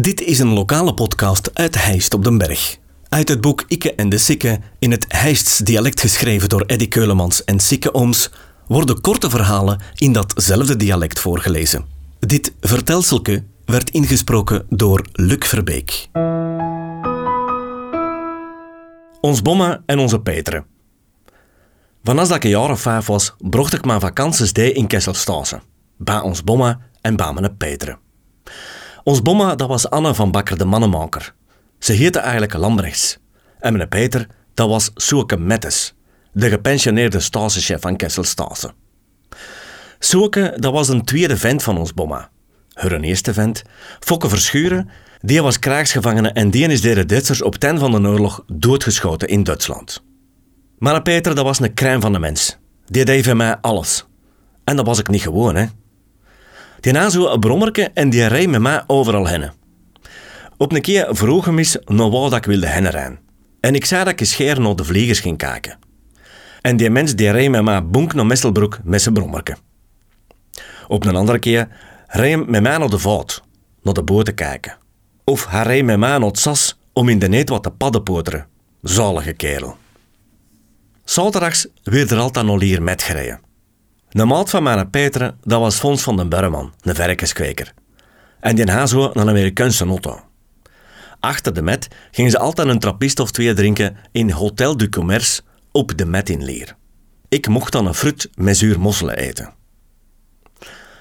Dit is een lokale podcast uit Heist op den Berg. Uit het boek Ikke en de Sikke, in het Heists dialect geschreven door Eddy Keulemans en Sikke Ooms, worden korte verhalen in datzelfde dialect voorgelezen. Dit vertelselke werd ingesproken door Luc Verbeek. Ons Bomma en onze Petre. Van als ik een jaar of vijf was, brocht ik mijn vakanties in Kesselstase. Bij ons Bomma en bij mijn Petre. Ons Bomma, dat was Anne van Bakker de mannenmaker. Ze heette eigenlijk Lambrechts. En mijn Peter, dat was Soeke Mettes, de gepensioneerde stasechef van Kesselstase. Soeke, dat was een tweede vent van ons Bomma. Hun eerste vent, Fokke Verschuren, die was krijgsgevangene en die is de Duitsers op ten van de oorlog doodgeschoten in Duitsland. Maar Peter, dat was een crème van de mens. Die deed van mij alles. En dat was ik niet gewoon, hè. Die na zo een en die reed met mij overal heen. Op een keer vroeg hem eens naar wat ik wilde heen rijden. En ik zei dat ik scheer naar de vliegers ging kijken. En die mens die met mij bonk naar Messelbroek met zijn brommerke. Op een andere keer reed met mij naar de vaart, naar de boot te kijken. Of hij reed met mij naar het sas om in de net wat te paddenpoteren. Zalige kerel. Zaterdags werd er altijd nog hier met gereden. De maat van mijn Peter, dat was Fons van den Berman, een verkenskweker. En die had een Amerikaanse auto. Achter de met gingen ze altijd een trappist of twee drinken in Hotel du Commerce op de met in Leer. Ik mocht dan een fruit met zuur mosselen eten.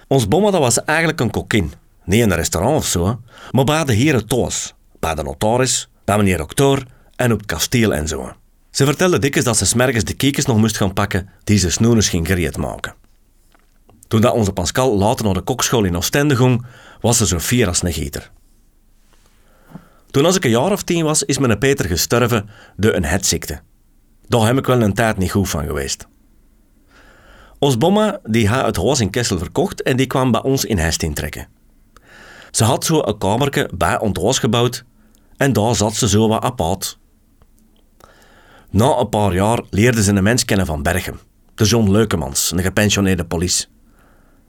Ons bomma dat was eigenlijk een kokkin. Niet in een restaurant of zo, maar bij de heren Toos, bij de notaris, bij meneer dokter en op het kasteel en zo. Ze vertelde dikwijls dat ze smergens de kiekjes nog moest gaan pakken die ze snoeners ging gereed maken. Toen onze Pascal later naar de kokschool in Oostende ging, was ze zo fier als een gieter. Toen als ik een jaar of tien was, is mijn Peter gestorven door een hetziekte. Daar heb ik wel een tijd niet goed van geweest. Ons bomma die had het huis in Kessel verkocht en die kwam bij ons in Hest intrekken. Ze had zo een kamerke bij ons gebouwd en daar zat ze zo wat apart. Na een paar jaar leerde ze een mens kennen van Bergen, de John Leukemans, een gepensioneerde politie.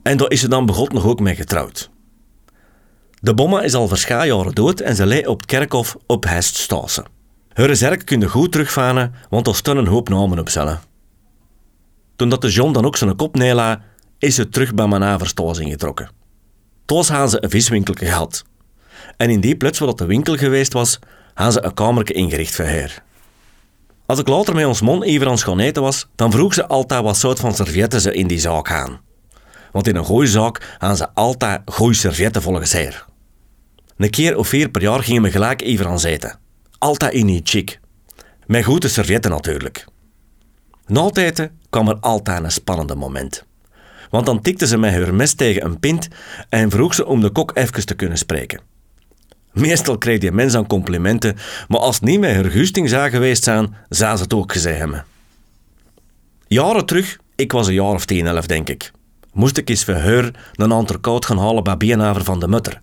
En daar is ze dan begot nog ook mee getrouwd. De bomma is al verscha jaren dood en ze leed op het kerkhof op Heststase. Haar zerk kunnen goed terugvaren, want er stonden een hoop namen op cellen. Toen dat de John dan ook zijn kop neela, is ze terug bij mijn Averstoos ingetrokken. Toos hadden ze een viswinkel gehad. En in die plaats waar dat de winkel geweest was, hadden ze een kamerke ingericht voor haar. Als ik later met ons mon even aan gaan eten was, dan vroeg ze altijd wat soort van servietten ze in die zaak gaan. Want in een gooizaak gaan ze altijd goeie servietten volgens haar. Een keer of vier per jaar gingen we gelijk even aan zitten. Altijd in die chic. Met goede servietten natuurlijk. Na eten kwam er altijd een spannende moment. Want dan tikte ze met haar mes tegen een pint en vroeg ze om de kok even te kunnen spreken. Meestal kreeg die mens aan complimenten, maar als het niet met haar gusting zou geweest zijn, zou ze het ook gezegd hebben. Jaren terug, ik was een jaar of tien, elf denk ik, moest ik eens voor haar een entrecote gaan halen bij Bienaver van de Mutter,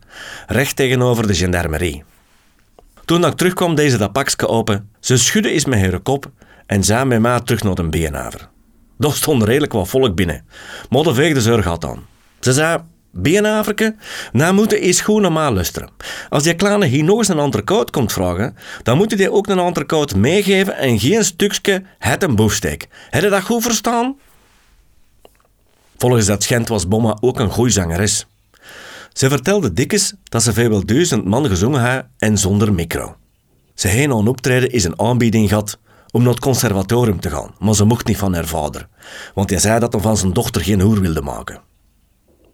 recht tegenover de gendarmerie. Toen ik terugkwam, deze dat pakje open. Ze schudde eens met haar kop en zei met mij terug naar de Bienaver. Daar stond redelijk wat volk binnen, de veegde zorg had aan. Ze zei, Beenhaverke, nou moet je eens goed naar luisteren. Als die kleine hier nog eens een entrecote komt vragen, dan moet je die ook een entrecote meegeven en geen stukje het een boefsteek. Heb je dat goed verstaan? Volgens dat schend was Bomma ook een goeie zangeres. Ze vertelde dikjes dat ze vrijwel duizend man gezongen had en zonder micro. Ze heen aan optreden is een aanbieding gehad om naar het conservatorium te gaan, maar ze mocht niet van haar vader, want hij zei dat hij van zijn dochter geen hoer wilde maken.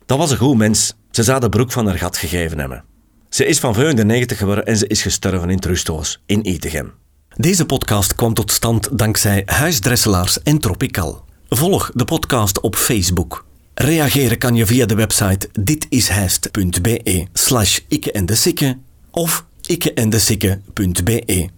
Dat was een goed mens. Ze zou de broek van haar gat gegeven hebben. Ze is van 95 geworden en ze is gestorven in het in Itegem. Deze podcast kwam tot stand dankzij Huisdresselaars en Tropical. Volg de podcast op Facebook. Reageren kan je via de website ditishijst.be slash ikke en de of ikkeendesikke.be.